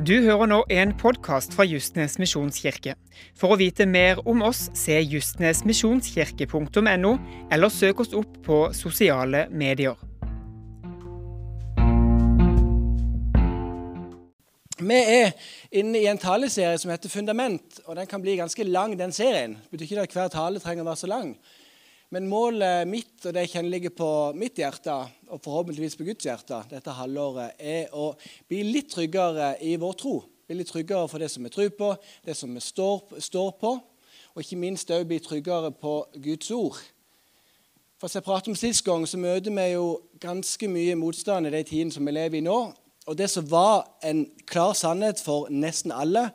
Du hører nå en podkast fra Justnes misjonskirke. For å vite mer om oss, se justnesmisjonskirke.no, eller søk oss opp på sosiale medier. Vi er inne i en taleserie som heter Fundament. og Den kan bli ganske lang, den serien. Det betyr ikke at hver tale trenger å være så lang. Men målet mitt og det kjenner ligger på mitt hjerte, og forhåpentligvis på Guds hjerte dette halvåret, er å bli litt tryggere i vår tro. Bli litt tryggere for det som vi tror på, det som vi står, står på. Og ikke minst òg bli tryggere på Guds ord. For som jeg pratet om Sist gang så møter vi jo ganske mye motstand i de tidene som vi lever i nå. Og det som var en klar sannhet for nesten alle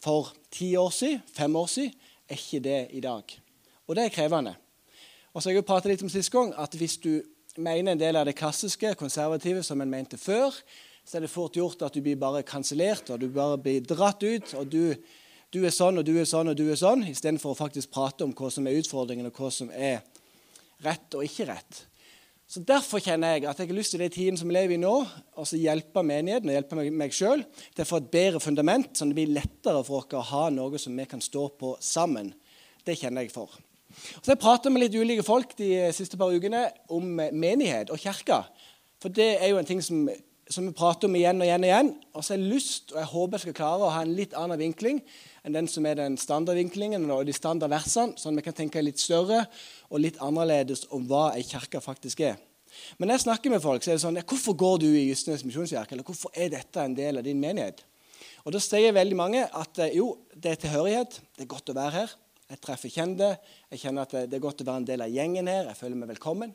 for ti år siden, fem år siden, er ikke det i dag. Og det er krevende. Og så har jeg jo pratet litt om sist gang at Hvis du mener en del av det klassiske, konservative, som en mente før, så er det fort gjort at du blir bare kansellert og du bare blir dratt ut. og du, du, er sånn og du er sånn og du er sånn, istedenfor å faktisk prate om hva som er utfordringen, og hva som er rett og ikke rett. Så Derfor kjenner jeg at jeg har lyst til de tiden som vi lever i nå, så hjelpe menigheten og hjelpe meg sjøl til å få et bedre fundament, sånn at det blir lettere for oss å ha noe som vi kan stå på sammen. Det kjenner jeg for. Så jeg pratet med litt ulike folk de siste par ukene om menighet og kirke. For det er jo en ting som, som vi prater om igjen og igjen. Og igjen. Og så har jeg lyst, og jeg håper jeg skal klare å ha en litt annen vinkling enn den som er den standardvinklingen og de standardversene, sånn at vi kan tenke litt større og litt annerledes om hva ei kirke faktisk er. Men når jeg snakker med folk, så er det sånn ja, 'Hvorfor går du i Justenes misjonskirke?' Eller 'Hvorfor er dette en del av din menighet?' Og Da sier veldig mange at eh, jo, det er tilhørighet. Det er godt å være her. Jeg treffer kjente. Jeg kjenner at det er godt å være en del av gjengen her. Jeg føler meg velkommen.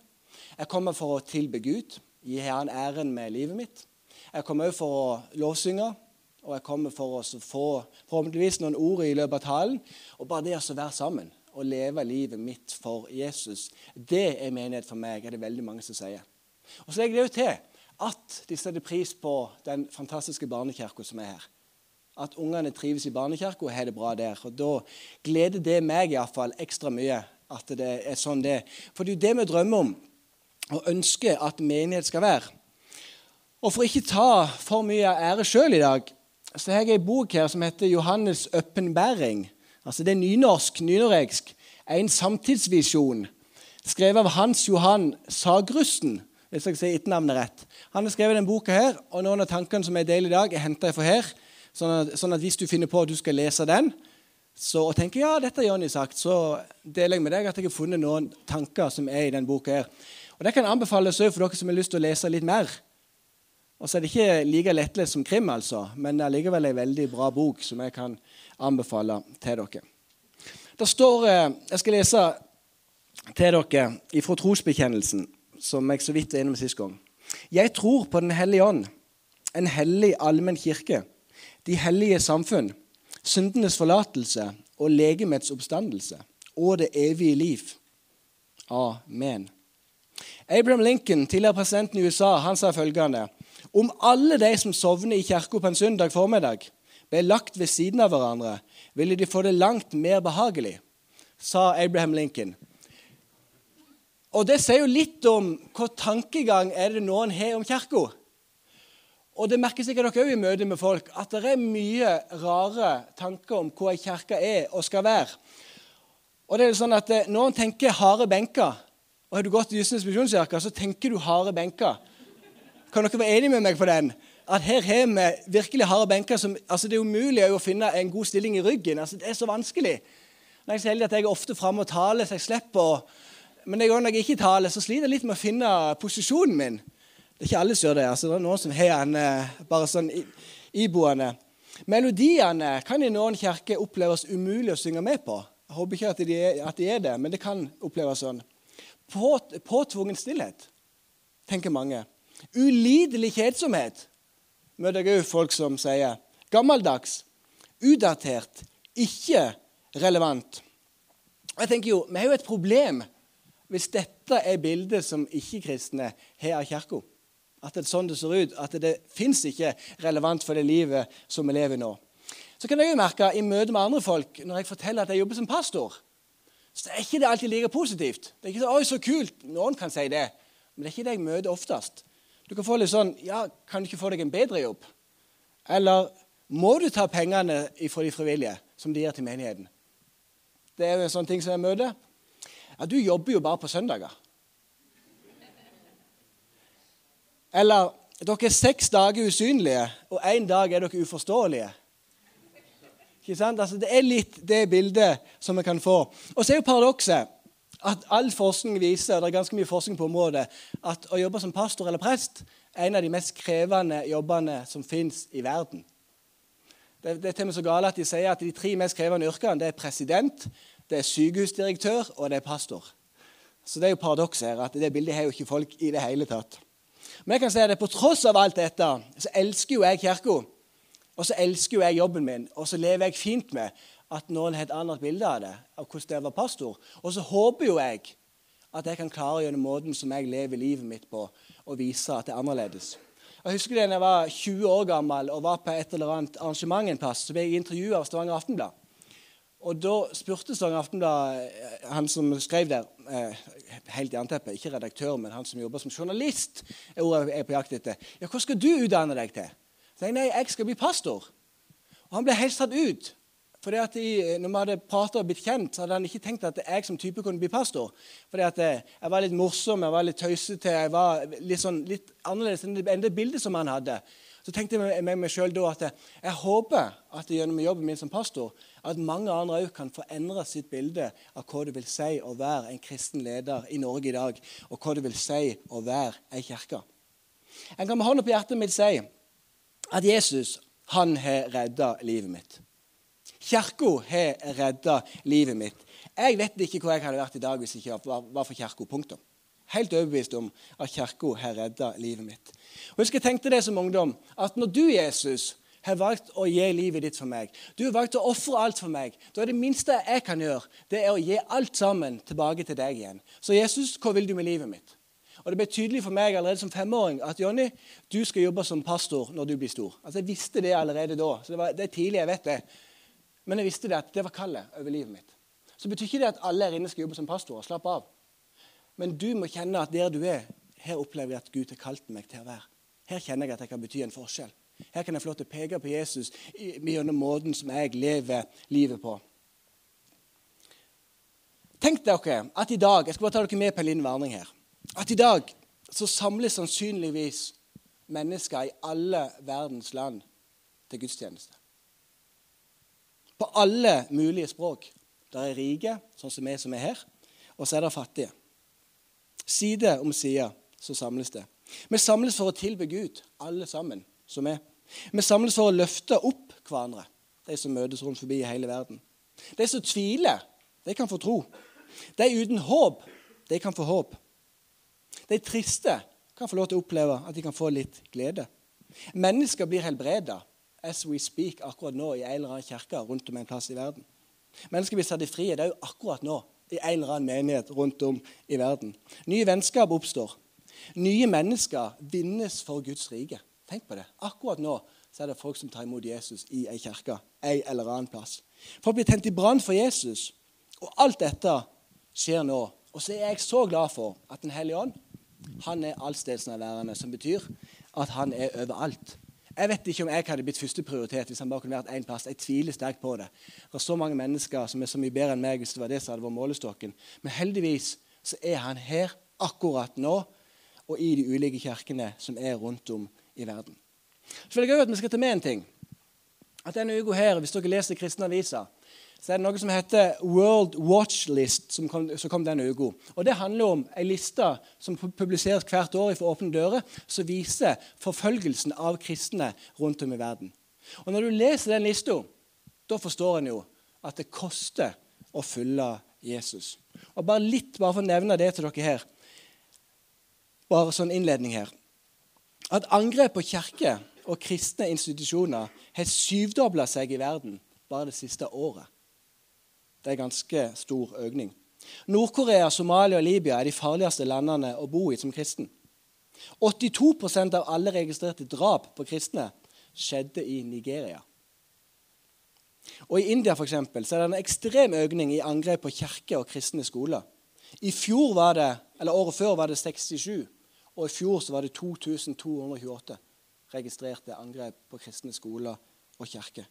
Jeg kommer for å tilbe Gud, gi Han æren med livet mitt. Jeg kommer òg for å lovsynge, og jeg kommer for å få forhåpentligvis noen ord i løpet av talen. Og bare det å være sammen og leve livet mitt for Jesus, det er menighet for meg, er det veldig mange som sier. Og så legger det jo til at de setter pris på den fantastiske barnekirka som er her at ungene trives i barnekirka og har det bra der. Og Da gleder det meg i fall ekstra mye at det er sånn det er. For det er jo det vi drømmer om og ønsker at menighet skal være. Og For ikke ta for mye ære sjøl i dag, så har jeg ei bok her som heter 'Johannes' åpenbæring'. Altså Det er nynorsk, nynoreksk. En samtidsvisjon. Skrevet av Hans Johan Sagrusten, hvis jeg sier etternavnet rett. Han har skrevet denne boka her, og noen av tankene som jeg deler i dag, er henta fra her. Sånn at, sånn at, hvis du finner på at du skal lese den, så, og tenker ja, dette har Jonny sagt, så deler jeg med deg at jeg har funnet noen tanker som er i den boka. her. Og Det kan anbefales for dere som har lyst til å lese litt mer. Og så er det ikke like lettlest som krim, altså, men det er likevel en veldig bra bok som jeg kan anbefale til dere. Det står, eh, Jeg skal lese til dere ifra trosbekjennelsen, som jeg så vidt var innom sist gang. Jeg tror på Den hellige ånd, en hellig allmenn kirke de hellige samfunn, syndenes forlatelse og legemets oppstandelse og det evige liv. Amen. Abraham Lincoln, tidligere presidenten i USA, han sa følgende Om alle de som sovner i kirka på en søndag formiddag, ble lagt ved siden av hverandre, ville de få det langt mer behagelig, sa Abraham Lincoln. Og Det sier jo litt om hva tankegang er det noen har om kirka. Og det merker sikkert dere òg i møte med folk, at det er mye rare tanker om hva ei kirke er og skal være. Og det er sånn at noen Når en tenker harde benker, og har du gått i Justins misjonskirke, så tenker du harde benker. Kan dere være enige med meg på den? At her har vi virkelig harde benker. Som, altså det er umulig å finne en god stilling i ryggen. Altså det er så vanskelig. Når jeg er så heldig at jeg er ofte framme og taler, så jeg slipper å Men når jeg ikke taler, så sliter jeg litt med å finne posisjonen min. Det er ikke alle som gjør det. altså Det er noen som har den eh, bare sånn iboende. Melodiene kan i noen kirker oppleves umulig å synge med på. Jeg håper ikke at de, er, at de er det, men det kan oppleves sånn. På, påtvungen stillhet, tenker mange. Ulidelig kjedsomhet møter jeg òg folk som sier. Gammeldags, utdatert, ikke relevant. Jeg tenker jo, Vi har jo et problem hvis dette er bildet som ikke-kristne har av kirka. At det er sånn det ser ut. At det, fins ikke relevant for det livet som vi lever nå. Så kan jeg jo merke i møte med andre folk, når jeg forteller at jeg jobber som pastor, så er ikke det alltid like positivt. Det er ikke så, Oi, så kult. Noen kan si det. Men det er ikke det jeg møter oftest. Du kan få litt sånn Ja, kan du ikke få deg en bedre jobb? Eller må du ta pengene fra de frivillige som de gir til menigheten. Det er jo en sånn ting som jeg møter. Ja, du jobber jo bare på søndager. Eller dere er seks dager usynlige, og én dag er dere uforståelige. Ikke sant? Altså, det er litt det bildet som vi kan få. Og så er jo paradokset at all forskning viser, og det er ganske mye forskning på området, at å jobbe som pastor eller prest er en av de mest krevende jobbene som fins i verden. Det, det, er til og med så gale at de sier at de tre mest krevende yrkene det er president, det er sykehusdirektør og det er pastor. Så det er jo paradokset her, at det bildet har jo ikke folk i det hele tatt. Men jeg kan si at på tross av alt dette så elsker jo jeg kirka. Og så elsker jo jeg jobben min, og så lever jeg fint med at noen har et annet bilde av det, av hvordan det var pastor. Og så håper jo jeg at jeg kan klare gjennom måten som jeg lever livet mitt på, å vise at det er annerledes. Jeg husker det da jeg var 20 år gammel og var på et eller annet arrangement en plass. Så ble jeg intervjua av Stavanger Aftenblad. Og da spurte Stavanger Aftenblad eh, han som skrev der eh, Helt anteppet, ikke redaktør, men han som jobber som journalist, er ordet jeg er på jakt etter. Ja, hva skal du utdanne deg til? Så jeg, nei, jeg skal bli pastor. Og han ble helt satt ut. Fordi at jeg, når vi hadde pratet og blitt kjent, så hadde han ikke tenkt at jeg som type kunne bli pastor. Fordi eh, jeg var litt morsom, jeg var litt tøysete, jeg var litt, sånn, litt annerledes enn det bildet som han hadde. Så tenkte jeg med meg sjøl at jeg håper at gjennom jobben min som pastor at mange andre òg kan få endre sitt bilde av hva det vil si å være en kristen leder i Norge i dag, og hva det vil si å være ei kirke. Jeg kan med hånda på hjertet mitt si at Jesus han har redda livet mitt. Kirka har redda livet mitt. Jeg vet ikke hvor jeg hadde vært i dag hvis jeg ikke var for kirka. Punktum. Helt overbevist om at kirka har redda livet mitt. Og jeg tenkte det som ungdom, at når du, Jesus, har valgt å gi livet ditt for meg, du har valgt å ofre alt for meg, da er det minste jeg kan gjøre, det er å gi alt sammen tilbake til deg igjen. Så Jesus, hva vil du med livet mitt? Og Det ble tydelig for meg allerede som femåring at Jonny, du skal jobbe som pastor når du blir stor. Altså Jeg visste det allerede da. så Det, var, det er tidlig, jeg vet det. Men jeg visste det at det var kallet over livet mitt. Så betyr ikke det at alle her inne skal jobbe som pastor. Slapp av. Men du må kjenne at der du er, her opplever jeg at Gud har kalt meg til å være. Her kjenner jeg at jeg kan bety en forskjell. Her kan jeg få lov til å peke på Jesus gjennom måten som jeg lever livet på. Tenk dere at i dag jeg skal bare ta dere med på en liten varning her, at i dag så samles sannsynligvis mennesker i alle verdens land til gudstjeneste på alle mulige språk. Det er rike, sånn som vi som er her, og så er det fattige. Side om side så samles det. Vi samles for å tilbe Gud, alle sammen som er. Vi samles for å løfte opp hverandre, de som møtes rundt forbi i hele verden. De som tviler, de kan få tro. De uten håp, de kan få håp. De triste kan få lov til å oppleve at de kan få litt glede. Mennesker blir helbreda as we speak akkurat nå i en eller annen kirke rundt om en plass i verden. Mennesker blir satt i frihet òg akkurat nå i en eller annen menighet rundt om i verden. Nye vennskap oppstår. Nye mennesker vinnes for Guds rike. Tenk på det. Akkurat nå så er det folk som tar imot Jesus i ei kirke en eller annen plass. Folk blir tent i brann for Jesus. Og alt dette skjer nå. Og så er jeg så glad for at Den hellige ånd han er allstedsnærværende, som betyr at han er overalt. Jeg vet ikke om jeg hadde blitt førsteprioritet hvis han bare kunne vært én plass. Jeg tviler sterkt på det. Det er så mange mennesker som er så mye bedre enn meg hvis det var det som hadde vært målestokken. Men heldigvis så er han her akkurat nå og i de ulike kirkene som er rundt om i verden. Så vil jeg at vi skal ta med en ting. At denne uka her, Hvis dere leser kristne aviser, så er det noe som heter World Watch List, som kom, som kom denne uka. Og Det handler om ei liste som publiseres hvert år for Åpne dører, som viser forfølgelsen av kristne rundt om i verden. Og Når du leser den lista, da forstår en jo at det koster å følge Jesus. Og Bare litt, bare for å nevne det til dere her, bare sånn innledning her At angrep på kirker og kristne institusjoner har syvdobla seg i verden bare det siste året. Det er ganske stor økning. Nord-Korea, Somalia og Libya er de farligste landene å bo i som kristen. 82% av alle registrerte drap på kristne skjedde i Nigeria. Og I India for eksempel, så er det en ekstrem økning i angrep på kirker og kristne skoler. I fjor var det, eller Året før var det 67, og i fjor så var det 2228 registrerte angrep på kristne skoler og kirke.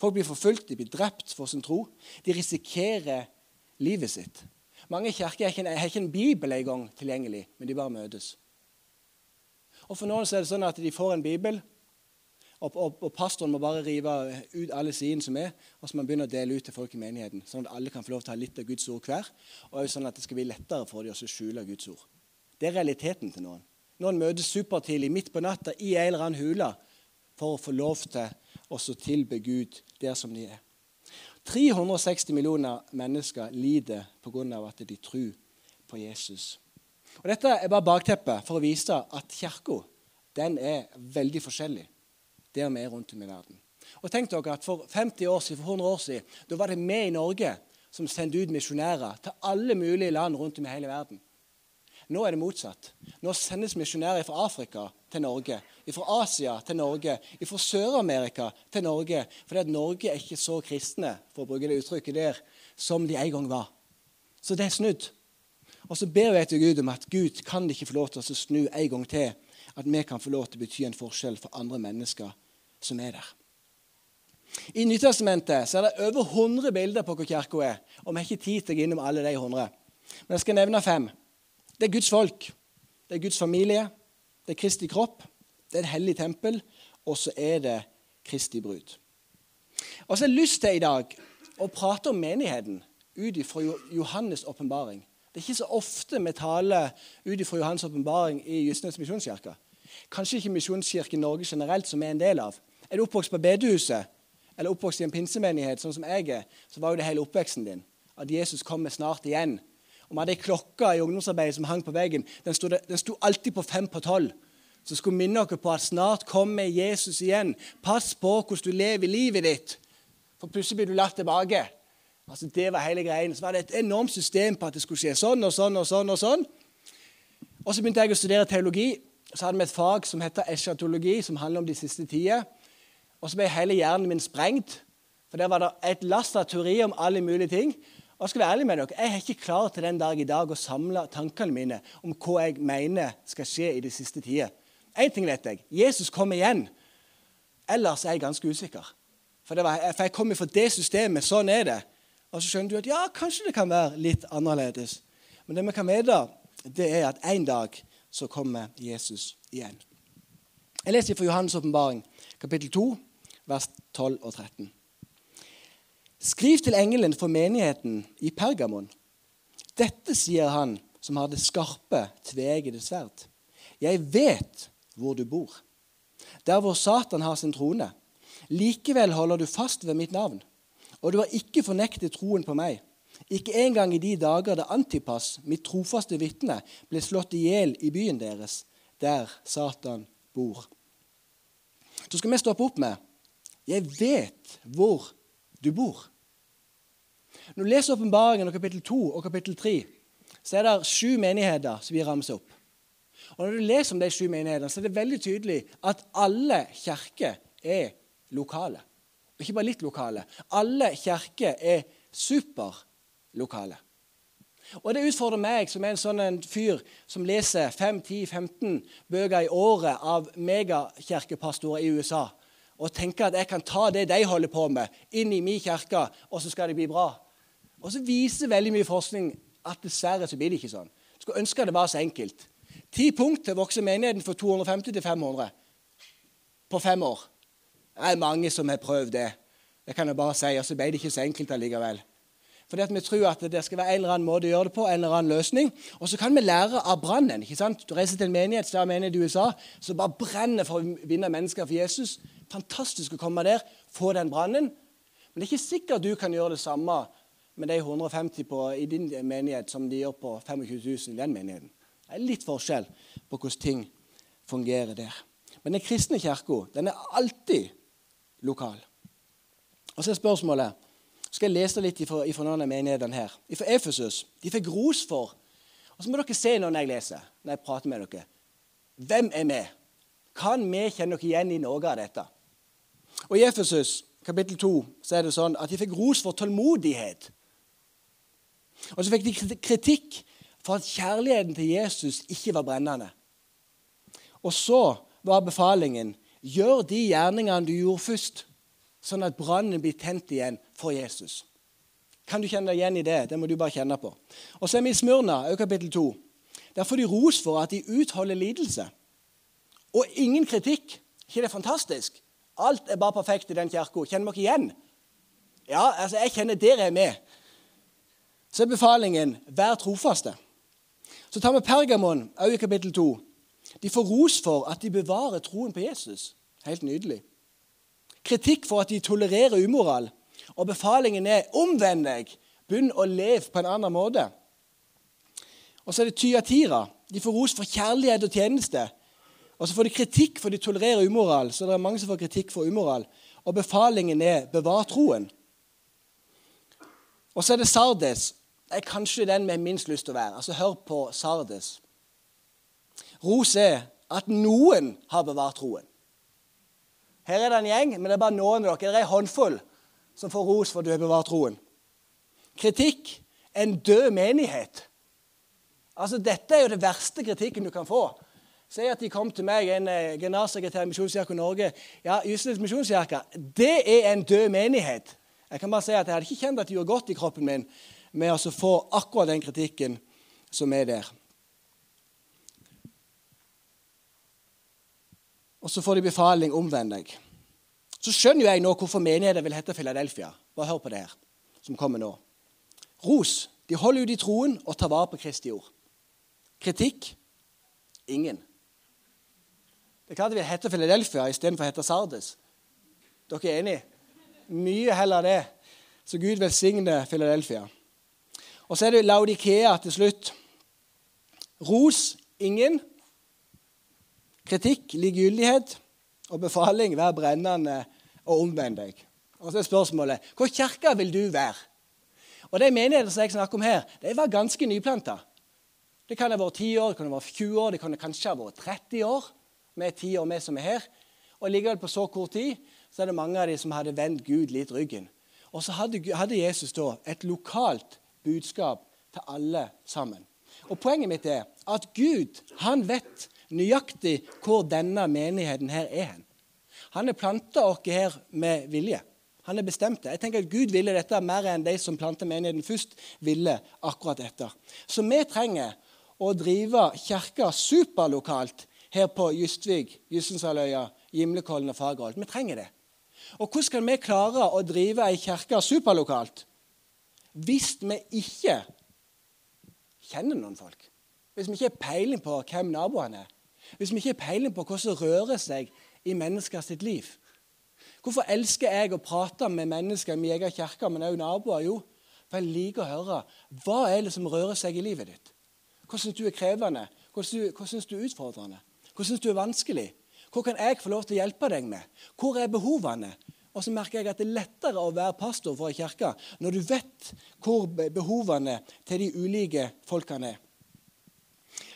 Folk blir forfulgt, de blir drept for sin tro. De risikerer livet sitt. Mange kirker har ikke, en, har ikke en bibel engang tilgjengelig, men de bare møtes. Og For noen så er det sånn at de får en bibel, og, og, og pastoren må bare rive ut alle sidene som er, og så man begynne å dele ut til folk i menigheten, sånn at alle kan få lov til å ha litt av Guds ord hver, og sånn at det skal bli lettere for dem å skjule Guds ord. Det er realiteten til noen. Noen møtes supertidlig midt på natta i en eller annen hule for å få lov til å tilbe Gud der som de er. 360 millioner mennesker lider pga. at de tror på Jesus. Og Dette er bare bakteppet for å vise at kirka er veldig forskjellig der vi er rundt om i verden. Og tenk dere at For 50 år siden, for 100 år siden da var det vi i Norge som sendte ut misjonærer til alle mulige land rundt om i hele verden. Nå er det motsatt. Nå sendes misjonærer fra Afrika til Norge, fra Asia til Norge, fra Sør-Amerika til Norge. At Norge er ikke så kristne for å bruke det uttrykket der, som de en gang var. Så det er snudd. Og så ber vi til Gud om at Gud kan ikke få lov til å snu en gang til. At vi kan få lov til å bety en forskjell for andre mennesker som er der. I Nytestamentet er det over 100 bilder på hvor kirka er. Og vi har ikke tid til å gå innom alle de 100. Men jeg skal nevne fem. Det er Guds folk. Det er Guds familie. Det er Kristi kropp. Det er et hellig tempel. Og så er det Kristi brud. Og så har jeg lyst til i dag å prate om menigheten ut fra Johannes' åpenbaring. Det er ikke så ofte vi taler ut fra Johannes' åpenbaring i Justnes misjonskirke. Kanskje ikke Misjonskirken Norge generelt, som vi er en del av. Er du oppvokst på bedehuset eller oppvokst i en pinsemenighet, sånn som jeg er, så var jo det hele oppveksten din. At Jesus kommer snart igjen. Og Vi hadde ei klokke i ungdomsarbeidet som hang på veggen. Den sto, den sto alltid på fem på tolv. Så skulle minne dere på at snart kommer Jesus igjen. Pass på hvordan du lever livet ditt, for plutselig blir du lagt tilbake. Altså, Det var hele greien. Så var det et enormt system på at det skulle skje sånn og sånn og sånn. Og sånn. Og så begynte jeg å studere teologi. Så hadde vi et fag som heter eschatologi, som handler om de siste tider. Og så ble hele hjernen min sprengt. For der var det et lass av teori om alle mulige ting. Og Jeg skal være ærlig med dere, jeg er ikke klar til den dag i dag å samle tankene mine om hva jeg mener skal skje i de siste tider. Én ting vet jeg. Jesus kommer igjen. Ellers er jeg ganske usikker. For, var, for jeg kommer fra det systemet. Sånn er det. Og så skjønner du at ja, kanskje det kan være litt annerledes. Men det vi kan vite, det er at en dag så kommer Jesus igjen. Jeg leser fra Johannes' åpenbaring, kapittel 2, vers 12 og 13. Skriv til engelen for menigheten i Pergamon. Dette sier han som har det skarpe, tveeggede sverd. Jeg vet hvor du bor, der hvor Satan har sin trone. Likevel holder du fast ved mitt navn, og du har ikke fornektet troen på meg. Ikke engang i de dager da Antipas, mitt trofaste vitne, ble slått i hjel i byen deres, der Satan bor. Så skal vi stoppe opp med Jeg vet hvor du bor. Når du leser åpenbaringen og kapittel 2 og kapittel 3, så er det sju menigheter som vi ramser opp. Og Når du leser om de sju menighetene, så er det veldig tydelig at alle kirker er lokale. Ikke bare litt lokale. Alle kirker er superlokale. Og Det utfordrer meg, som er en sånn en fyr som leser 5-10-15 bøker i året av megakirkepastorer i USA, og tenker at jeg kan ta det de holder på med, inn i min kirke, og så skal det bli bra. Og så viser veldig mye forskning at dessverre så blir det ikke sånn. Skulle ønske det var så enkelt. Ti punkt til å vokse menigheten fra 250 til 500 på fem år. Det er mange som har prøvd det. Det kan jeg bare si, og så ble det ikke så enkelt allikevel. Fordi at Vi tror at det skal være en eller annen måte å gjøre det på, en eller annen løsning. Og så kan vi lære av brannen. ikke sant? Du reiser til en menighet, større menighet i USA, som bare brenner for å vinne mennesker for Jesus. Fantastisk å komme der, få den brannen. Men det er ikke sikkert du kan gjøre det samme med de 150 på, i din menighet som de gjør på 25 000 i den menigheten. Det er litt forskjell på hvordan ting fungerer der. Men den kristne kirka er alltid lokal. Og så er spørsmålet skal jeg lese litt ifra noen av menighetene her. Ifra Efesus. De fikk ros for Og så må dere se når jeg leser, når jeg prater med dere. Hvem er vi? Kan vi kjenne dere igjen i noe av dette? Og I Efesus kapittel 2 så er det sånn at de fikk ros for tålmodighet. Og så fikk de kritikk for at kjærligheten til Jesus ikke var brennende. Og så var befalingen gjør de gjerningene du gjorde først. sånn at brannen blir tent igjen for Jesus. Kan du kjenne deg igjen i det? Det må du bare kjenne på. Og så er vi i Smyrna, kapittel 2. Der får de ros for at de utholder lidelse. Og ingen kritikk. ikke det er fantastisk? Alt er bare perfekt i den kirka. Kjenner dere igjen? Ja, altså, jeg kjenner dere er med. Så er befalingen 'vær trofaste'. Så tar vi Pergamon, også i kapittel 2. De får ros for at de bevarer troen på Jesus. Helt nydelig. Kritikk for at de tolererer umoral. Og befalingen er 'omvend deg'. Begynn å leve på en annen måte. Og så er det Tyatira. De får ros for kjærlighet og tjeneste. Og så får de kritikk for de tolererer umoral. Så det er mange som får kritikk for umoral. Og befalingen er 'bevar troen'. Og så er det Sardes. Er kanskje den med minst lyst til å være. Altså, Hør på Sardes. Ros er at noen har bevart troen. Her er det en gjeng, men det er bare noen av dere. Det er en håndfull som får ros for at du har bevart troen. Kritikk en død menighet. Altså, Dette er jo det verste kritikken du kan få. Si at de kom til meg, en eh, generalsekretær i Misjonskirken Norge. Ja, Ysnes misjonskirke, det er en død menighet. Jeg kan bare si at jeg hadde ikke kjent at det gjorde godt i kroppen min med å få akkurat den kritikken som er der. Og så får de befaling omvend deg. Så skjønner jo jeg nå hvorfor menigheten vil hete Philadelphia. Bare hør på det her, som kommer nå. Ros. De holder ut i troen og tar vare på Kristi ord. Kritikk ingen. Det er klart det vil hete Philadelphia istedenfor å hete Sardes. Dere er enige? Mye heller det. Så Gud velsigne Philadelphia. Og så er det Laudikea til slutt. Ros ingen. Kritikk, likegyldighet og befaling, vær brennende og omvend deg. Og så er spørsmålet hvor kirke vil du være? Og De menighetene som jeg snakker om her, de var ganske nyplanta. Det kan ha vært 10 år, det kan ha vært 20 år, det kan kanskje ha vært 30 år. med 10 år, vi som er her. Og likevel på så kort tid så er det mange av de som hadde vendt Gud litt ryggen. Og så hadde, hadde Jesus da et lokalt budskap til alle sammen. Og Poenget mitt er at Gud han vet nøyaktig hvor denne menigheten her er hen. Han har planta oss her med vilje. Han har bestemt det. Jeg tenker at Gud ville dette mer enn de som planta menigheten først, ville akkurat dette. Så vi trenger å drive kirka superlokalt her på Justvik, Jyssensaløya, Gimlekollen og Fagerholt. Vi trenger det. Og hvordan skal vi klare å drive ei kirke superlokalt hvis vi ikke kjenner noen folk? Hvis vi ikke har peiling på hvem naboene er? Hvis vi ikke har peiling på hva som rører seg i mennesker sitt liv? Hvorfor elsker jeg å prate med mennesker i min egen kirke, men også naboer? Jo, for jeg liker å høre hva er det som rører seg i livet ditt. Hva syns du er krevende? Hva syns du er utfordrende? Hva syns du er vanskelig? Hva kan jeg få lov til å hjelpe deg med? Hvor er behovene? Og så merker jeg at det er lettere å være pastor for en kirke når du vet hvor behovene til de ulike folkene er.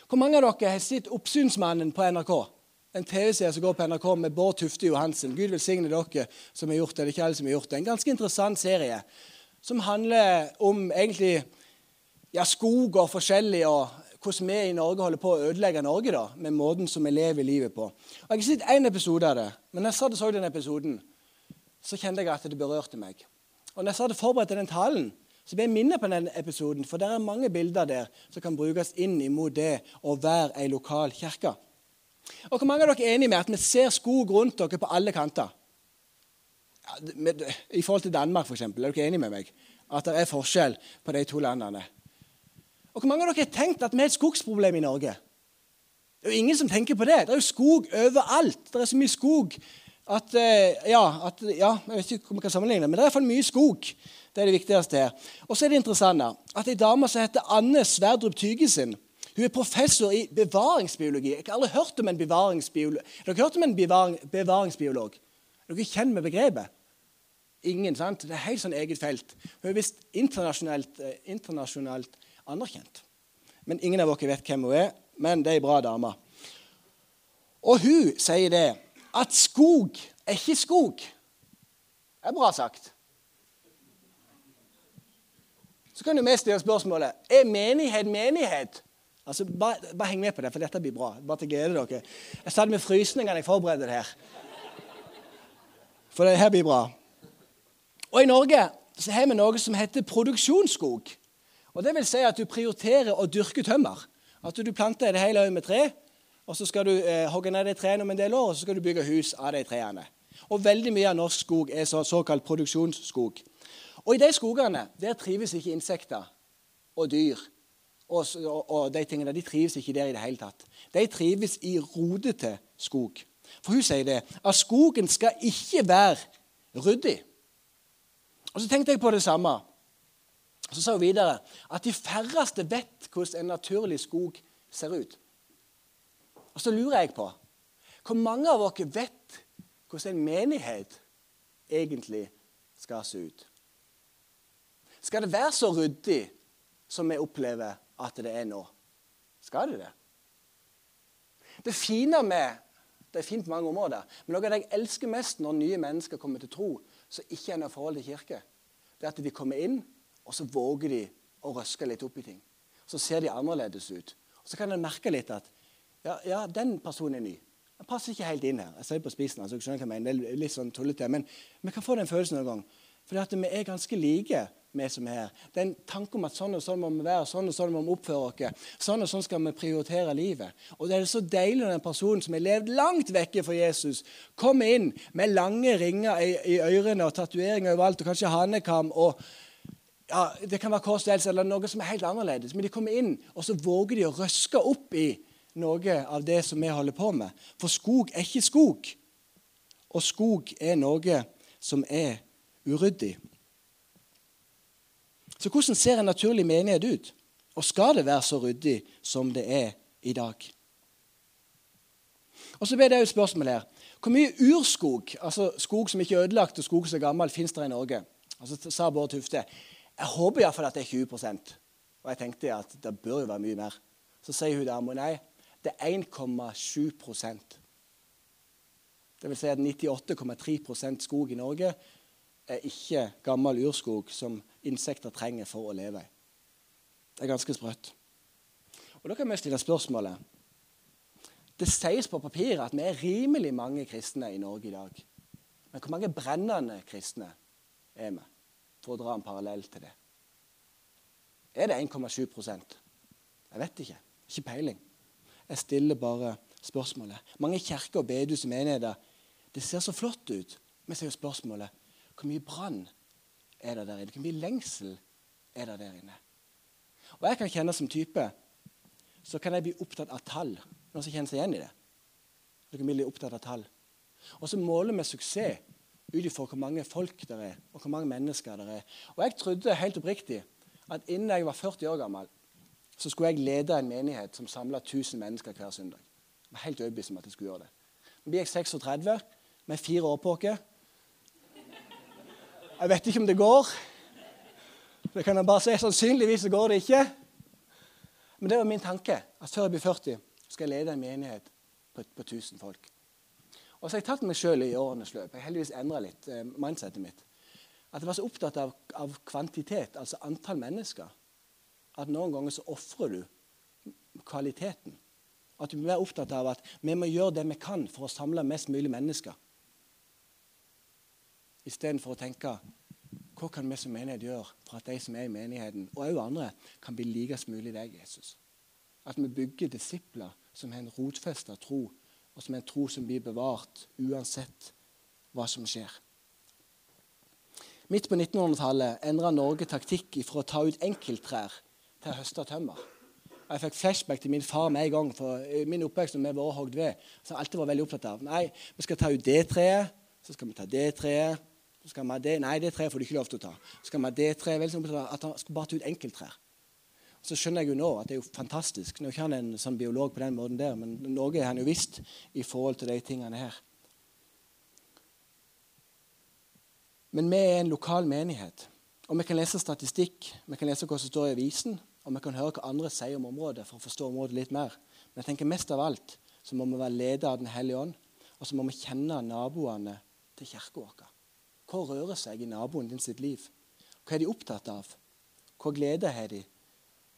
Hvor mange av dere har sett 'Oppsynsmannen' på NRK? En TV-serie som går på NRK med Bård Tufte Johansen. Gud velsigne dere som har gjort det. det er ikke alle som har gjort det. En ganske interessant serie som handler om egentlig ja, skog og forskjellig, og hvordan vi i Norge holder på å ødelegge Norge da, med måten som vi lever livet på. Og Jeg har sett én episode av det, men jeg satt og så den episoden, så kjente jeg at det berørte meg. Og når jeg hadde forberedt den talen, så ble jeg minnet på den episoden, for det er mange bilder der som kan brukes inn imot det å være ei lokal kirke. Og Hvor mange av dere er enige med at vi ser skog rundt dere på alle kanter? Ja, med, I forhold til Danmark, f.eks. Er dere enige med meg? At det er forskjell på de to landene. Og Hvor mange av dere har tenkt at vi har et skogsproblem i Norge? Det er jo ingen som tenker på det. Det er jo skog overalt. Det er så mye skog at, eh, ja, at ja, Jeg vet ikke om jeg kan sammenligne, men det er iallfall mye skog. Det er det viktigste her. Og så er det interessant at ei dame som heter Anne Sverdrup Tygesen hun er professor i bevaringsbiologi. Jeg har aldri hørt om en bevaringsbiolog. Dere hørt om en bevaring, bevaringsbiolog? Er dere kjent med begrepet? Ingen, sant? Det er helt sånn eget felt. Hun er visst internasjonalt, eh, internasjonalt anerkjent. Men ingen av dere vet hvem hun er. Men det er ei bra dame. Og hun sier det at skog er ikke skog. Det er bra sagt. Så kan du vi stille spørsmålet er menighet menighet. Altså, bare, bare, heng med på det, for dette blir bra. Bare til glede dere. Jeg satt med frysninger da jeg forberedte det her. For det her blir bra. Og I Norge så har vi noe som heter produksjonsskog. Og Det vil si at du prioriterer å dyrke tømmer. At du planter det hele øyet med tre, og så skal du eh, hogge ned de trærne om en del år, og så skal du bygge hus av de trærne. Og veldig mye av norsk skog er så, såkalt produksjonsskog. Og i de skogene der trives ikke insekter og dyr. Og, og, og, de tingene, de trives ikke der i det hele tatt. De trives i rodete skog. For hun sier det, at skogen skal ikke være ryddig. Og Så tenkte jeg på det samme. Så sa hun videre at de færreste vet hvordan en naturlig skog ser ut. Og Så lurer jeg på hvor mange av dere vet hvordan en menighet egentlig skal se ut? Skal det være så ryddig som vi opplever at det er nå? Skal det det? Det fine med det er fint på mange områder, men noe av det jeg elsker mest når nye mennesker kommer til tro, som ikke har noe forhold til kirke, det er at de kommer inn, og så våger de å røske litt opp i ting. Så ser de annerledes ut. Og Så kan en merke litt at ja, ja, den personen er ny. Den passer ikke helt inn her. Jeg ser på spisen, altså, jeg skjønner hva jeg mener, det er litt sånn tullete, men vi kan få den følelsen noen gang. Fordi at vi er ganske like, vi som er her. Det er en tanke om at sånn og sånn må vi være, sånn og sånn må vi oppføre oss. Sånn og sånn skal vi prioritere livet. Og det er så deilig når en person som har levd langt vekke fra Jesus, kommer inn med lange ringer i, i ørene og tatoveringer overalt, og kanskje hanekam. og ja, Det kan være hva eller noe som er helt annerledes. Men de kommer inn, og så våger de å røske opp i noe av det som vi holder på med. For skog er ikke skog. Og skog er noe som er uryddig. Så hvordan ser en naturlig menighet ut? Og skal det være så ryddig som det er i dag? Og så ble det et spørsmål her. Hvor mye urskog, altså skog som ikke er ødelagt og skog som er gammel, finnes det i Norge? Og så sa Bård Tufte. Jeg håper iallfall at det er 20% Og jeg tenkte at det bør jo være mye mer. Så sier hun dama nei, er 1,7% Det vil si at 98,3% skog i Norge er ikke gammel urskog som insekter trenger for å leve i. Det er ganske sprøtt. Og Da kan vi stille spørsmålet Det sies på papiret at vi er rimelig mange kristne i Norge i dag. Men hvor mange brennende kristne er vi? For å dra en parallell til det. Er det 1,7% Jeg vet ikke. Ikke peiling. Jeg stiller bare spørsmålet. Mange kirker og bedehus og menigheter det ser så flott ut. Vi ser jo spørsmålet hvor mye brann er det der inne? Hvor mye lengsel er det der inne? Og jeg kan kjenne som type så kan jeg bli opptatt av tall. Noen som kjenner seg igjen i det? Dere kan bli opptatt av tall. Og så måler vi suksess ut ifra hvor mange folk det er, og hvor mange mennesker det er. Og jeg trodde helt oppriktig at innen jeg var 40 år gammel, så skulle jeg lede en menighet som samla 1000 mennesker hver søndag. Jeg var helt overbevist om at jeg skulle gjøre det. Nå blir jeg 36 med fire år på oss. Jeg vet ikke om det går. Det kan jeg bare si. Sannsynligvis går det ikke. Men det var min tanke. at Før jeg blir 40, skal jeg lede en menighet på, på 1000 folk. Og så har jeg tatt meg sjøl i årenes løp. Jeg har heldigvis endra litt eh, mindsetet mitt. At jeg var så opptatt av, av, kvantitet, altså antall mennesker, at noen ganger så ofrer du kvaliteten. At du er opptatt av at vi må gjøre det vi kan for å samle mest mulig mennesker istedenfor å tenke hva kan vi som menighet gjøre for at de som er i menigheten, og også andre, kan bli likest mulig deg, Jesus? At vi bygger disipler som har en rotfesta tro, og som er en tro som blir bevart uansett hva som skjer. Midt på 1900-tallet endra Norge taktikk fra å ta ut enkelttrær til å høste tømmer. Jeg fikk flashback til min far med en gang. for Min oppvekst når vi var hogd ved, som alltid var veldig opptatt av Nei, vi skal ta ut det treet, så skal vi ta det treet, så skal man det, Nei, det treet får du ikke lov til å ta. Så skal vi ha det treet, veldig opptatt av At han skulle bare ta ut enkelttrær. Så skjønner jeg jo nå at det er jo fantastisk. Nå er ikke han en sånn biolog på den måten der, men noe har han jo visst i forhold til de tingene her. Men vi er en lokal menighet. Og vi kan lese statistikk, vi kan lese hva som står i avisen, og vi kan høre hva andre sier om området for å forstå området litt mer. Men jeg tenker mest av alt så må vi være ledet av Den hellige ånd, og så må vi kjenne naboene til kirka vår. Hva rører seg i naboen din sitt liv? Hva er de opptatt av? Hva gleder har de?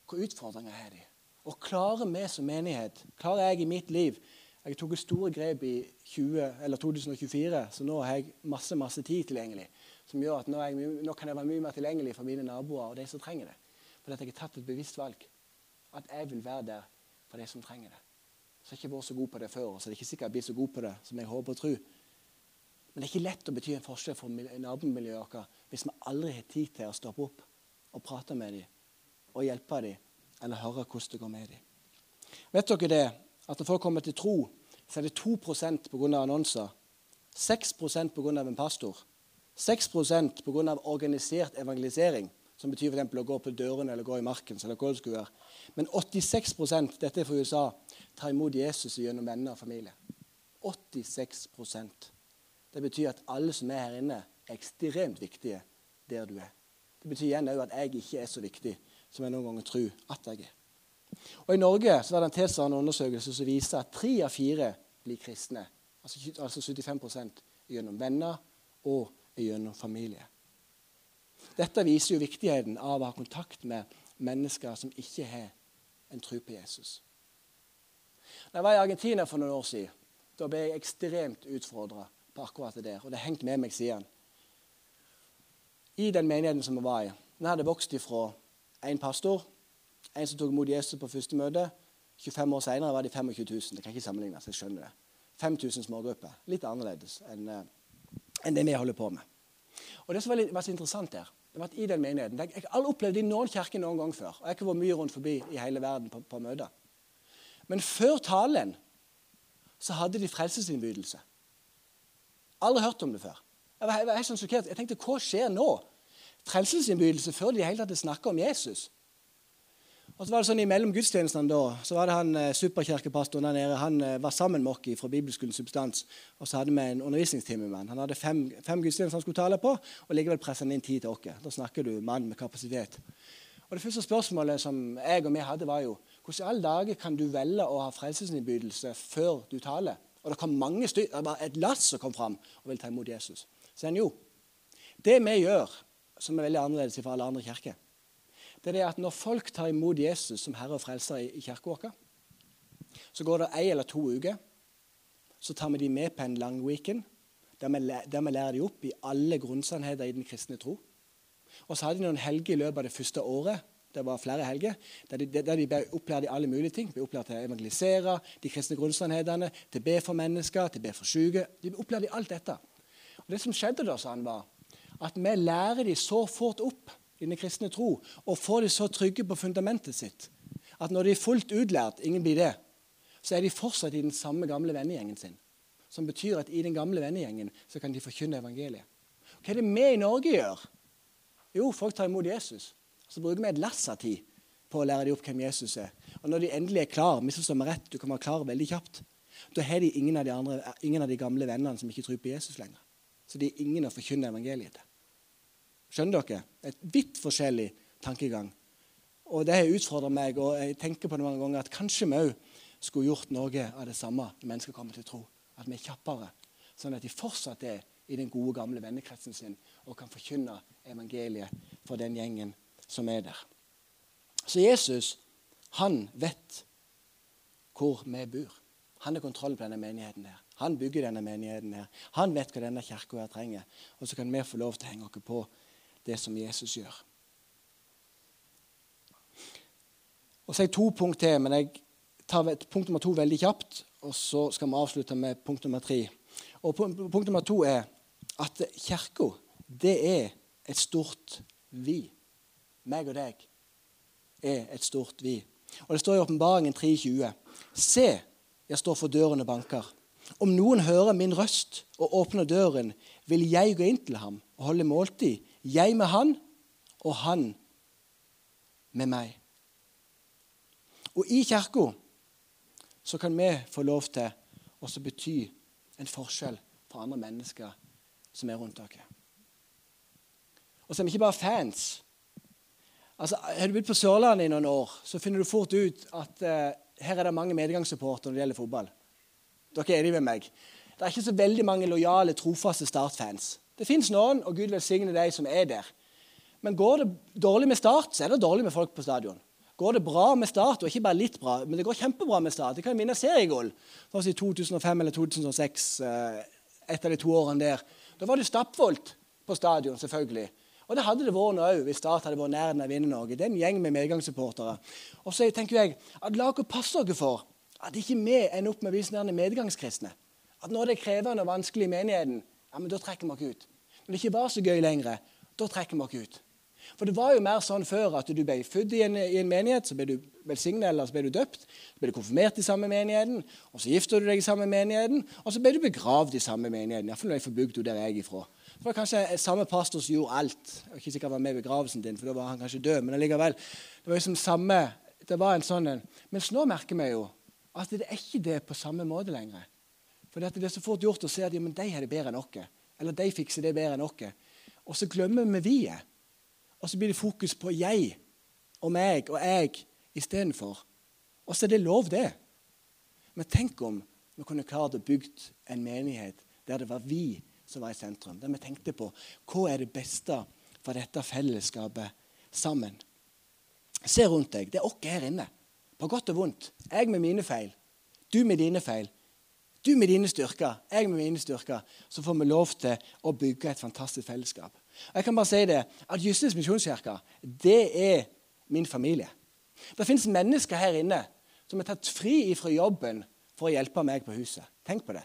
Hva utfordringer har de? Og klarer vi som menighet, klarer jeg i mitt liv Jeg tok store grep i 20, 2024, så nå har jeg masse masse tid tilgjengelig. som gjør at nå, jeg, nå, kan jeg være mye mer tilgjengelig for mine naboer og de som trenger det. Fordi at jeg har tatt et bevisst valg. At jeg vil være der for de som trenger det. Så jeg har ikke vært så god på det før, så det er ikke sikkert jeg blir så god på det som jeg håper og tror. Men det er ikke lett å bety en forskjell for nabomiljøet vårt hvis vi aldri har tid til å stoppe opp og prate med dem og hjelpe dem, eller høre hvordan det går med dem. Vet dere det, at når folk kommer til tro, så er det 2% pga. annonser, 6% pga. en pastor, 6% pga. organisert evangelisering, som betyr f.eks. å gå på dørene eller gå i marken. eller hva det skulle være. Men 86 dette er fra USA, tar imot Jesus gjennom venner og familie. 86% Det betyr at alle som er her inne, er ekstremt viktige der du er. Det betyr igjen at jeg ikke er så viktig som jeg noen ganger tror at jeg er. Og I Norge så var det en tilsvarende undersøkelse som viser at tre av fire blir kristne. Altså, altså 75% gjennom venner og gjennom familie. Dette viser jo viktigheten av å ha kontakt med mennesker som ikke har en tro på Jesus. Da jeg var i Argentina for noen år siden, da ble jeg ekstremt utfordra på akkurat det der. Og det har hengt med meg siden. I den menigheten som jeg var i, den hadde vokst ifra en pastor, en som tok imot Jesus på første møte. 25 år senere var de 25 000. Det kan ikke sammenlignes. jeg skjønner det. 5000 smågrupper. Litt annerledes enn, eh, enn det vi holder på med. Og Det som var, litt, var så interessant der, det har vært i den menigheten Jeg har aldri opplevd det i noen kirke noen gang før. og Jeg har ikke vært mye rundt forbi i hele verden på, på møter. Men før talen så hadde de frelsesinnbydelse. Aldri hørt om det før. Jeg var, jeg var helt sånn sjokkert. Jeg tenkte, hva skjer nå? Frelsesinnbydelse før de i hele tatt snakker om Jesus. Og så var det sånn Imellom gudstjenestene da, så var det han eh, superkirkepastoren der nede. Han eh, var sammen med oss fra Bibelskolen Substans. Og så hadde vi en undervisningstime med han. Han hadde fem, fem gudstjenester han skulle tale på, og likevel presset han inn tid til oss. Da snakker du mann med kapasitet. Og Det første spørsmålet som jeg og vi hadde, var jo hvordan i alle dager kan du velge å ha frelsesinnbydelse før du taler? Og det kom mange styr, det var et lass som kom fram og ville ta imot Jesus. Så han jo, det vi gjør, som er veldig annerledes fra alle andre kirker det er det at når folk tar imot Jesus som Herre og Frelser i, i kirka vår, så går det ei eller to uker. Så tar vi de med på en lang weekend der vi, der vi lærer de opp i alle grunnsannheter i den kristne tro. Og så hadde de noen helger i løpet av det første året det var flere helger, der de, der de ble opplært i alle mulige ting. De ble opplært til å evangelisere de kristne grunnsannhetene, til å be for mennesker, til å be for syke. De ble opplært i alt dette. Og Det som skjedde da, sa han, var at vi lærer de så fort opp i den kristne tro og får de så trygge på fundamentet sitt at når de er fullt utlært, ingen blir det, så er de fortsatt i den samme gamle vennegjengen sin. Som betyr at i den gamle vennegjengen så kan de forkynne evangeliet. Hva er det vi i Norge gjør? Jo, folk tar imot Jesus. Så bruker vi et lass av tid på å lære dem opp hvem Jesus er. Og når de endelig er klar, misforstå meg rett, du kan være klar veldig kjapt, da har de ingen av de, andre, ingen av de gamle vennene som ikke tror på Jesus lenger. Så de er ingen å forkynne evangeliet til. Skjønner dere? Et vidt forskjellig tankegang. Og Det har utfordra meg, og jeg tenker på det mange ganger, at kanskje vi òg skulle gjort noe av det samme når mennesker kommer til tro. At vi er kjappere, sånn at de fortsatt er i den gode, gamle vennekretsen sin og kan forkynne evangeliet for den gjengen som er der. Så Jesus, han vet hvor vi bor. Han har kontroll på denne menigheten. her. Han bygger denne menigheten. her. Han vet hva denne kirka trenger. Og så kan vi få lov til å henge oss på det som Jesus gjør. Og så er jeg to punkt til, men jeg tar punkt nummer to veldig kjapt. Og så skal vi avslutte med punkt nummer tre. Og Punkt nummer to er at kirka, det er et stort vi. Meg og deg er et stort vi. Og Det står i Åpenbaringen 3,20.: Se, jeg står for døren og banker. Om noen hører min røst og åpner døren, vil jeg gå inn til ham og holde måltid jeg med han, og han med meg. Og i kirka så kan vi få lov til å bety en forskjell for andre mennesker som er rundt dere. Og så er vi ikke bare fans. Altså, Har du bodd på Sørlandet i noen år, så finner du fort ut at eh, her er det mange medgangssupportere når det gjelder fotball. Dere er enige med meg. Det er ikke så veldig mange lojale, trofaste Start-fans. Det fins noen, og Gud velsigne de som er der. Men går det dårlig med Start, så er det dårlig med folk på stadion. Går det bra med Start, og ikke bare litt bra, men det går kjempebra med Start Det kan vinne seriegull. Sånn i 2005 eller 2006, eh, et av de to årene der. Da var det stappfullt på stadion, selvfølgelig. Og det hadde det vært nå òg hvis Start hadde vært nær den å vinne Norge. Det er en gjeng med medgangssupportere. Og så tenker jeg at la dere passe dere for at ikke vi ender opp med å bli medgangskristne. At når det er krevende og vanskelig i menigheten, ja, men da trekker vi oss ut. Når det ikke var så gøy lenger, da trekker vi oss ut. For det var jo mer sånn før at du ble født i en, i en menighet, så ble du velsignet eller så ble du døpt. Så ble du konfirmert i samme menigheten, og så gifter du deg i samme menigheten, og så ble du begravd i samme menigheten. Iallfall når jeg får bygd der jeg er ifra. Det var kanskje samme pastor som gjorde alt. Jeg var ikke sikkert var med i begravelsen din, for da var han kanskje død. Men allikevel. Det var liksom samme, det var en sånn en. Mens nå merker vi jo at det er ikke det på samme måte lenger. For det er så fort gjort å se at ja, men de har det bedre enn oss. Eller de fikser det bedre enn oss. Og så glemmer vi vi-et. Og så blir det fokus på jeg og meg og jeg istedenfor. Og så er det lov, det. Men tenk om vi kunne klart å bygge en menighet der det var vi som var i sentrum. Der vi tenkte på hva er det beste for dette fellesskapet sammen. Se rundt deg. Det er oss her inne. På godt og vondt. Jeg med mine feil. Du med dine feil. Du med dine styrker, jeg med mine styrker. Så får vi lov til å bygge et fantastisk fellesskap. Og jeg kan bare si det, at Justins misjonskirke det er min familie. Det fins mennesker her inne som er tatt fri fra jobben for å hjelpe meg på huset. Tenk på det.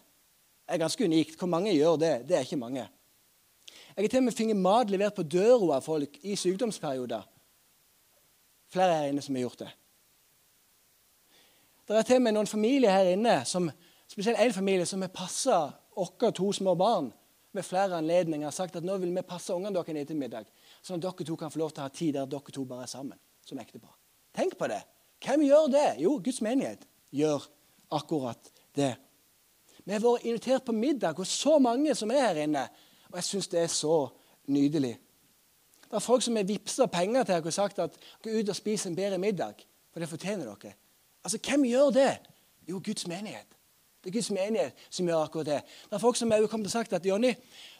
Det er ganske unikt. Hvor mange gjør det? Det er ikke mange. Jeg har til og med fått mat levert på døra av folk i sykdomsperioder. Flere her inne som har gjort det. Det er til og med noen familier her inne, som, spesielt en familie, som har passa oss to små barn ved flere anledninger har sagt at nå vil vi passe ungene deres etter middag, sånn at dere to kan få lov til å ha tid der dere to bare er sammen som ektepar. Tenk på det. Hvem gjør det? Jo, Guds menighet gjør akkurat det. Vi har vært invitert på middag hos så mange som er her inne, og jeg syns det er så nydelig. Det er folk som har vippsa penger til dere og sagt at gå ut og spis en bedre middag, for det fortjener dere. Altså, Hvem gjør det? Jo, Guds menighet. Det er Guds menighet som gjør akkurat det. Det er folk som har kommet og sagt at Jonny,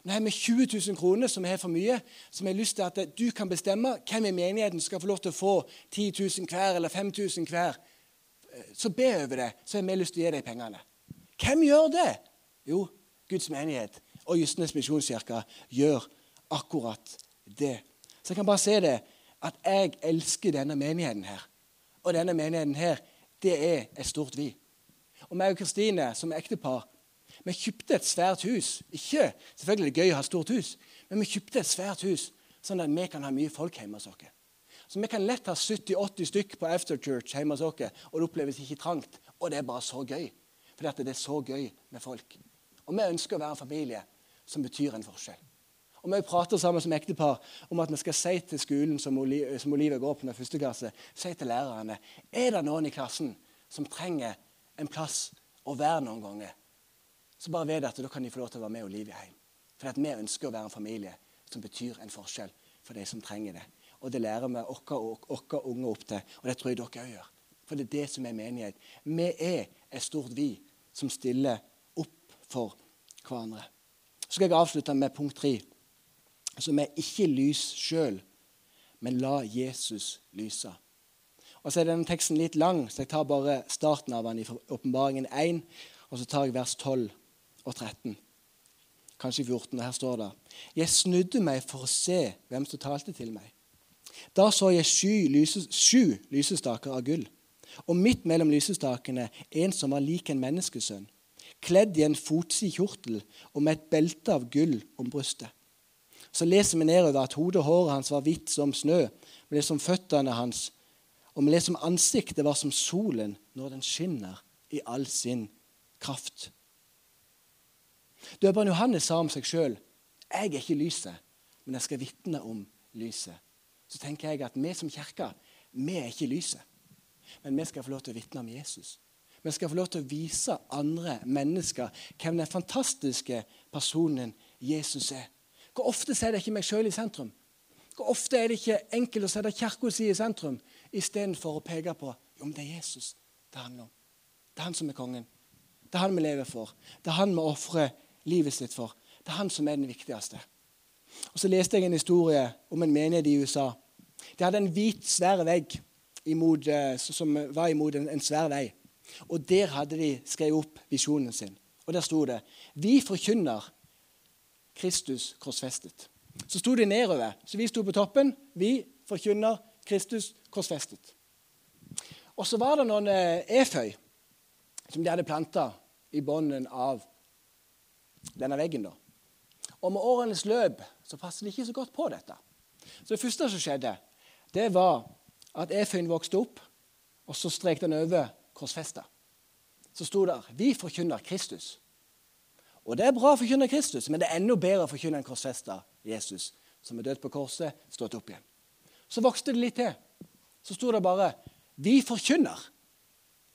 nå har vi 20 000 kroner som er for mye, som har lyst til at du kan bestemme hvem i menigheten skal få lov til å få 10 000 hver eller 5000 hver. Så be over det, så har vi lyst til å gi deg pengene. Hvem gjør det? Jo, Guds menighet og Justnes misjonskirke gjør akkurat det. Så jeg kan bare si det, at jeg elsker denne menigheten her. Og denne menigheten her, det er et stort vi og meg og Kristine som ektepar vi kjøpte et svært hus. Ikke selvfølgelig det gøy å ha stort hus, men vi kjøpte et svært hus sånn at vi kan ha mye folk hjemme hos oss. Så vi kan lett ha 70-80 stykk på afterchurch hjemme hos oss, og det oppleves ikke trangt. Og det er bare så gøy. For det er så gøy med folk. Og vi ønsker å være en familie som betyr en forskjell. Og Vi prater sammen som ektepar om at vi skal si til skolen som Olive går på med første klasse, si til lærerne er det noen i klassen som trenger en plass å være noen ganger, så bare ved at da kan de få lov til å være med Olivia hjem. For vi ønsker å være en familie som betyr en forskjell for de som trenger det. Og det lærer vi våre unge opp til, og det tror jeg dere òg gjør. For det er det som er menighet. Vi er et stort vi som stiller opp for hverandre. Så skal jeg avslutte med punkt tre, som er ikke lys sjøl, men la Jesus lyse. Og så er denne teksten litt lang, så jeg tar bare starten av den i Åpenbaringen 1. Og så tar jeg vers 12 og 13. Kanskje 14. og Her står det Jeg snudde meg for å se hvem som talte til meg. Da så jeg sju, lyses, sju lysestaker av gull, og midt mellom lysestakene en som var lik en menneskesønn, kledd i en fotsid kjortel og med et belte av gull om brystet. Så leser vi nedover at hodet og håret hans var hvitt som snø, men det som føttene hans og vi leser om ansiktet var som solen når den skinner i all sin kraft. Døperen Johannes sa om seg sjøl jeg er ikke lyset, men jeg skal vitne om lyset. Så tenker jeg at vi som kirke vi er ikke lyset, men vi skal få lov til å vitne om Jesus. Vi skal få lov til å vise andre mennesker hvem den fantastiske personen Jesus er. Hvor ofte er det ikke meg sjøl i sentrum? Hvor ofte er det ikke enkelt å sette kirka si i sentrum istedenfor å peke på men det er Jesus det handler om. Det er han som er kongen. Det er han vi lever for. Det er han vi ofrer livet sitt for. Det er han som er den viktigste. Og Så leste jeg en historie om en menighet i USA. De hadde en hvit, svær vegg imot, eh, som var imot en, en svær vei. Og Der hadde de skrevet opp visjonen sin. Og Der sto det Vi forkynner Kristus korsfestet. Så sto de nedover. Så vi sto på toppen. Vi forkynner Kristus korsfestet. Og så var det noen eh, eføy som de hadde planta i bunnen av denne veggen. da. Og med årenes løp så passet de ikke så godt på dette. Så det første som skjedde, det var at eføyen vokste opp, og så strek den over korsfesta. Så sto der 'Vi forkynner Kristus'. Og det er bra å forkynne Kristus, men det er enda bedre å forkynne en korsfesta Jesus, som er død på korset, stått opp igjen. Så vokste det litt til. Så sto det bare 'Vi forkynner'.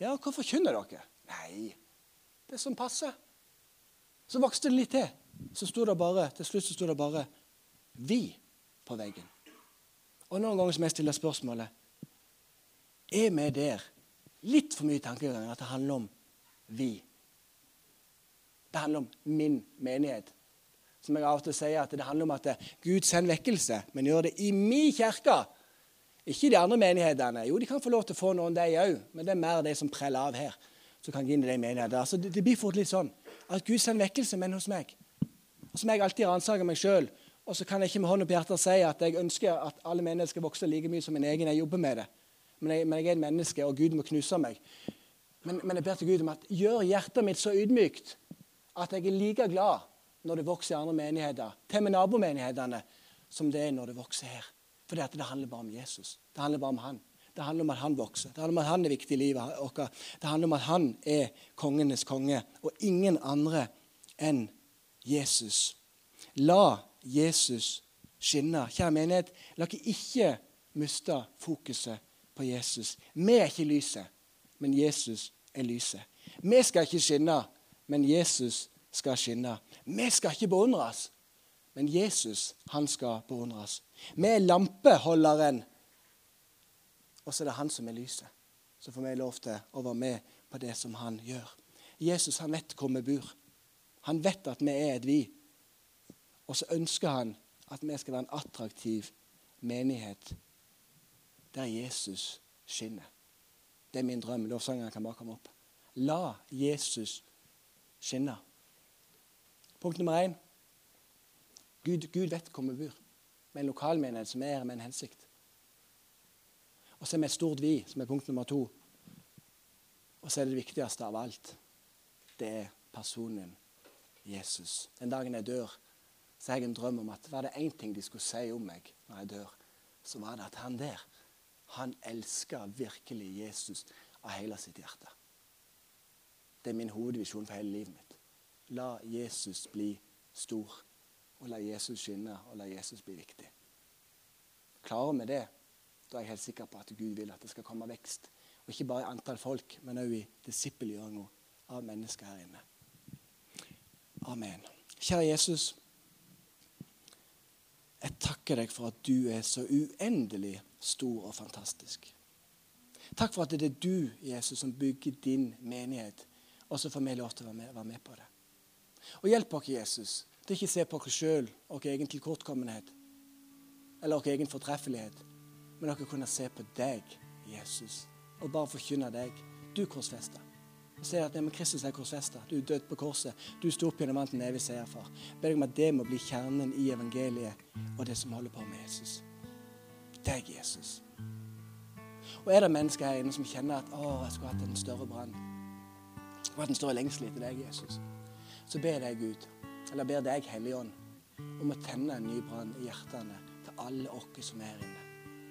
Ja, hva forkynner dere? Nei, det som passer. Så vokste det litt til. Så sto det bare, Til slutt så sto det bare 'Vi' på veggen. Og Noen ganger som jeg stiller spørsmålet Er vi der litt for mye tankegang at det handler om vi? Det handler om min menighet. Som jeg av og til sier, at det handler om at Gud sender vekkelse, men gjør det i min kirke. Ikke i de andre menighetene. Jo, de kan få lov til å få noen, de òg, men det er mer de som preller av her. som kan gå inn i de menighetene. Altså, det, det, blir fort litt sånn at Gud sender vekkelse, men hos meg. Og så jeg alltid ransake meg sjøl. Og så kan jeg ikke med hånda på hjertet si at jeg ønsker at alle mennesker skal vokse like mye som min egen. Jeg jobber med det. Men jeg, men jeg er et menneske, og Gud må knuse meg. Men, men jeg ber til Gud om at gjør hjertet mitt så ydmykt at jeg er like glad når det vokser i andre menigheter, til med nabomenighetene, som det er når det vokser her. For det handler bare om Jesus. Det handler bare om han. Det handler om at han vokser. Det handler om at han er viktig i livet vårt. Det handler om at han er kongenes konge, og ingen andre enn Jesus. La Jesus skinne. Kjære menighet, la dere ikke miste fokuset på Jesus. Vi er ikke lyset, men Jesus er lyset. Vi skal ikke skinne, men Jesus skal skinne. Vi skal ikke beundres, men Jesus han skal beundres. Vi er lampeholderen, og så er det han som er lyset. Så får vi lov til å være med på det som han gjør. Jesus han vet hvor vi bor. Han vet at vi er et vi. Og så ønsker han at vi skal være en attraktiv menighet der Jesus skinner. Det er min drøm. Lovsangeren kan bare komme opp. La Jesus skinne. Punkt nummer én. Gud, Gud vet hvor vi bor. Med en lokalmenighet som er med en hensikt. Og så er vi et stort vi, som er punkt nummer to. Og så er det det viktigste av alt. Det er personen Jesus. Den dagen jeg dør, så har jeg en drøm om at var det én ting de skulle si om meg når jeg dør, så var det at han der, han elsker virkelig Jesus av hele sitt hjerte. Det er min hovedvisjon for hele livet mitt. La Jesus bli stor, og la Jesus skinne, og la Jesus bli viktig. Klarer vi det, da er jeg helt sikker på at Gud vil at det skal komme vekst. Og ikke bare i antall folk, men òg i disippelgjøringa av mennesker her inne. Amen. Kjære Jesus. Jeg takker deg for at du er så uendelig stor og fantastisk. Takk for at det er du, Jesus, som bygger din menighet. Og så får vi lov til å være med, være med på det. Og hjelp oss, Jesus, til ikke å se på oss sjøl og vår egen tilkortkommenhet eller vår egen fortreffelighet, men dere kunne se på deg, Jesus, og bare forkynne deg. Du korsfesta. Se at men Kristus er korsfesta. Du er død på korset. Du sto opp gjennom vant en evig seier, far. Ber deg om at det må bli kjernen i evangeliet og det som holder på med Jesus. Deg, Jesus. Og er det mennesker her inne som kjenner at å, jeg skulle hatt en større brann? Skulle hatt en større lengsel etter deg, Jesus. Så ber deg Gud, eller ber deg Hellige Ånd, om å tenne en ny brann i hjertene til alle oss som er her inne.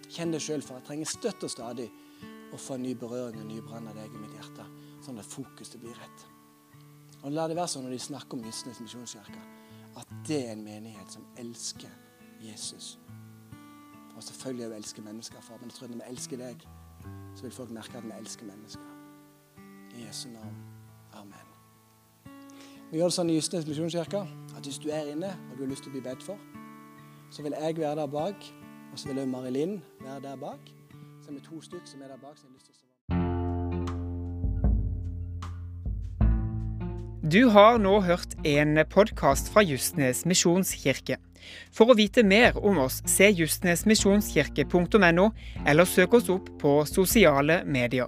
Kjenn det sjøl, for jeg trenger støtt og stadig å få en ny berøring og en ny brann av deg i mitt hjerte, sånn at fokuset blir rett. Og La det være sånn når de snakker om Gisnes misjonskirke, at det er en menighet som elsker Jesus. Og selvfølgelig å elsker mennesker, far, men jeg tror at når vi elsker deg, så vil folk merke at vi elsker mennesker. I Jesu navn. Vi gjør det sånn i Justnes misjonskirke at hvis du er inne og du har lyst til å bli bedt for, så vil jeg være der bak og så vil også Marilyn være der bak. Så er vi to stykker som er der bak. som har lyst til å Du har nå hørt en podkast fra Justnes misjonskirke. For å vite mer om oss, se justnesmisjonskirke.no, eller søk oss opp på sosiale medier.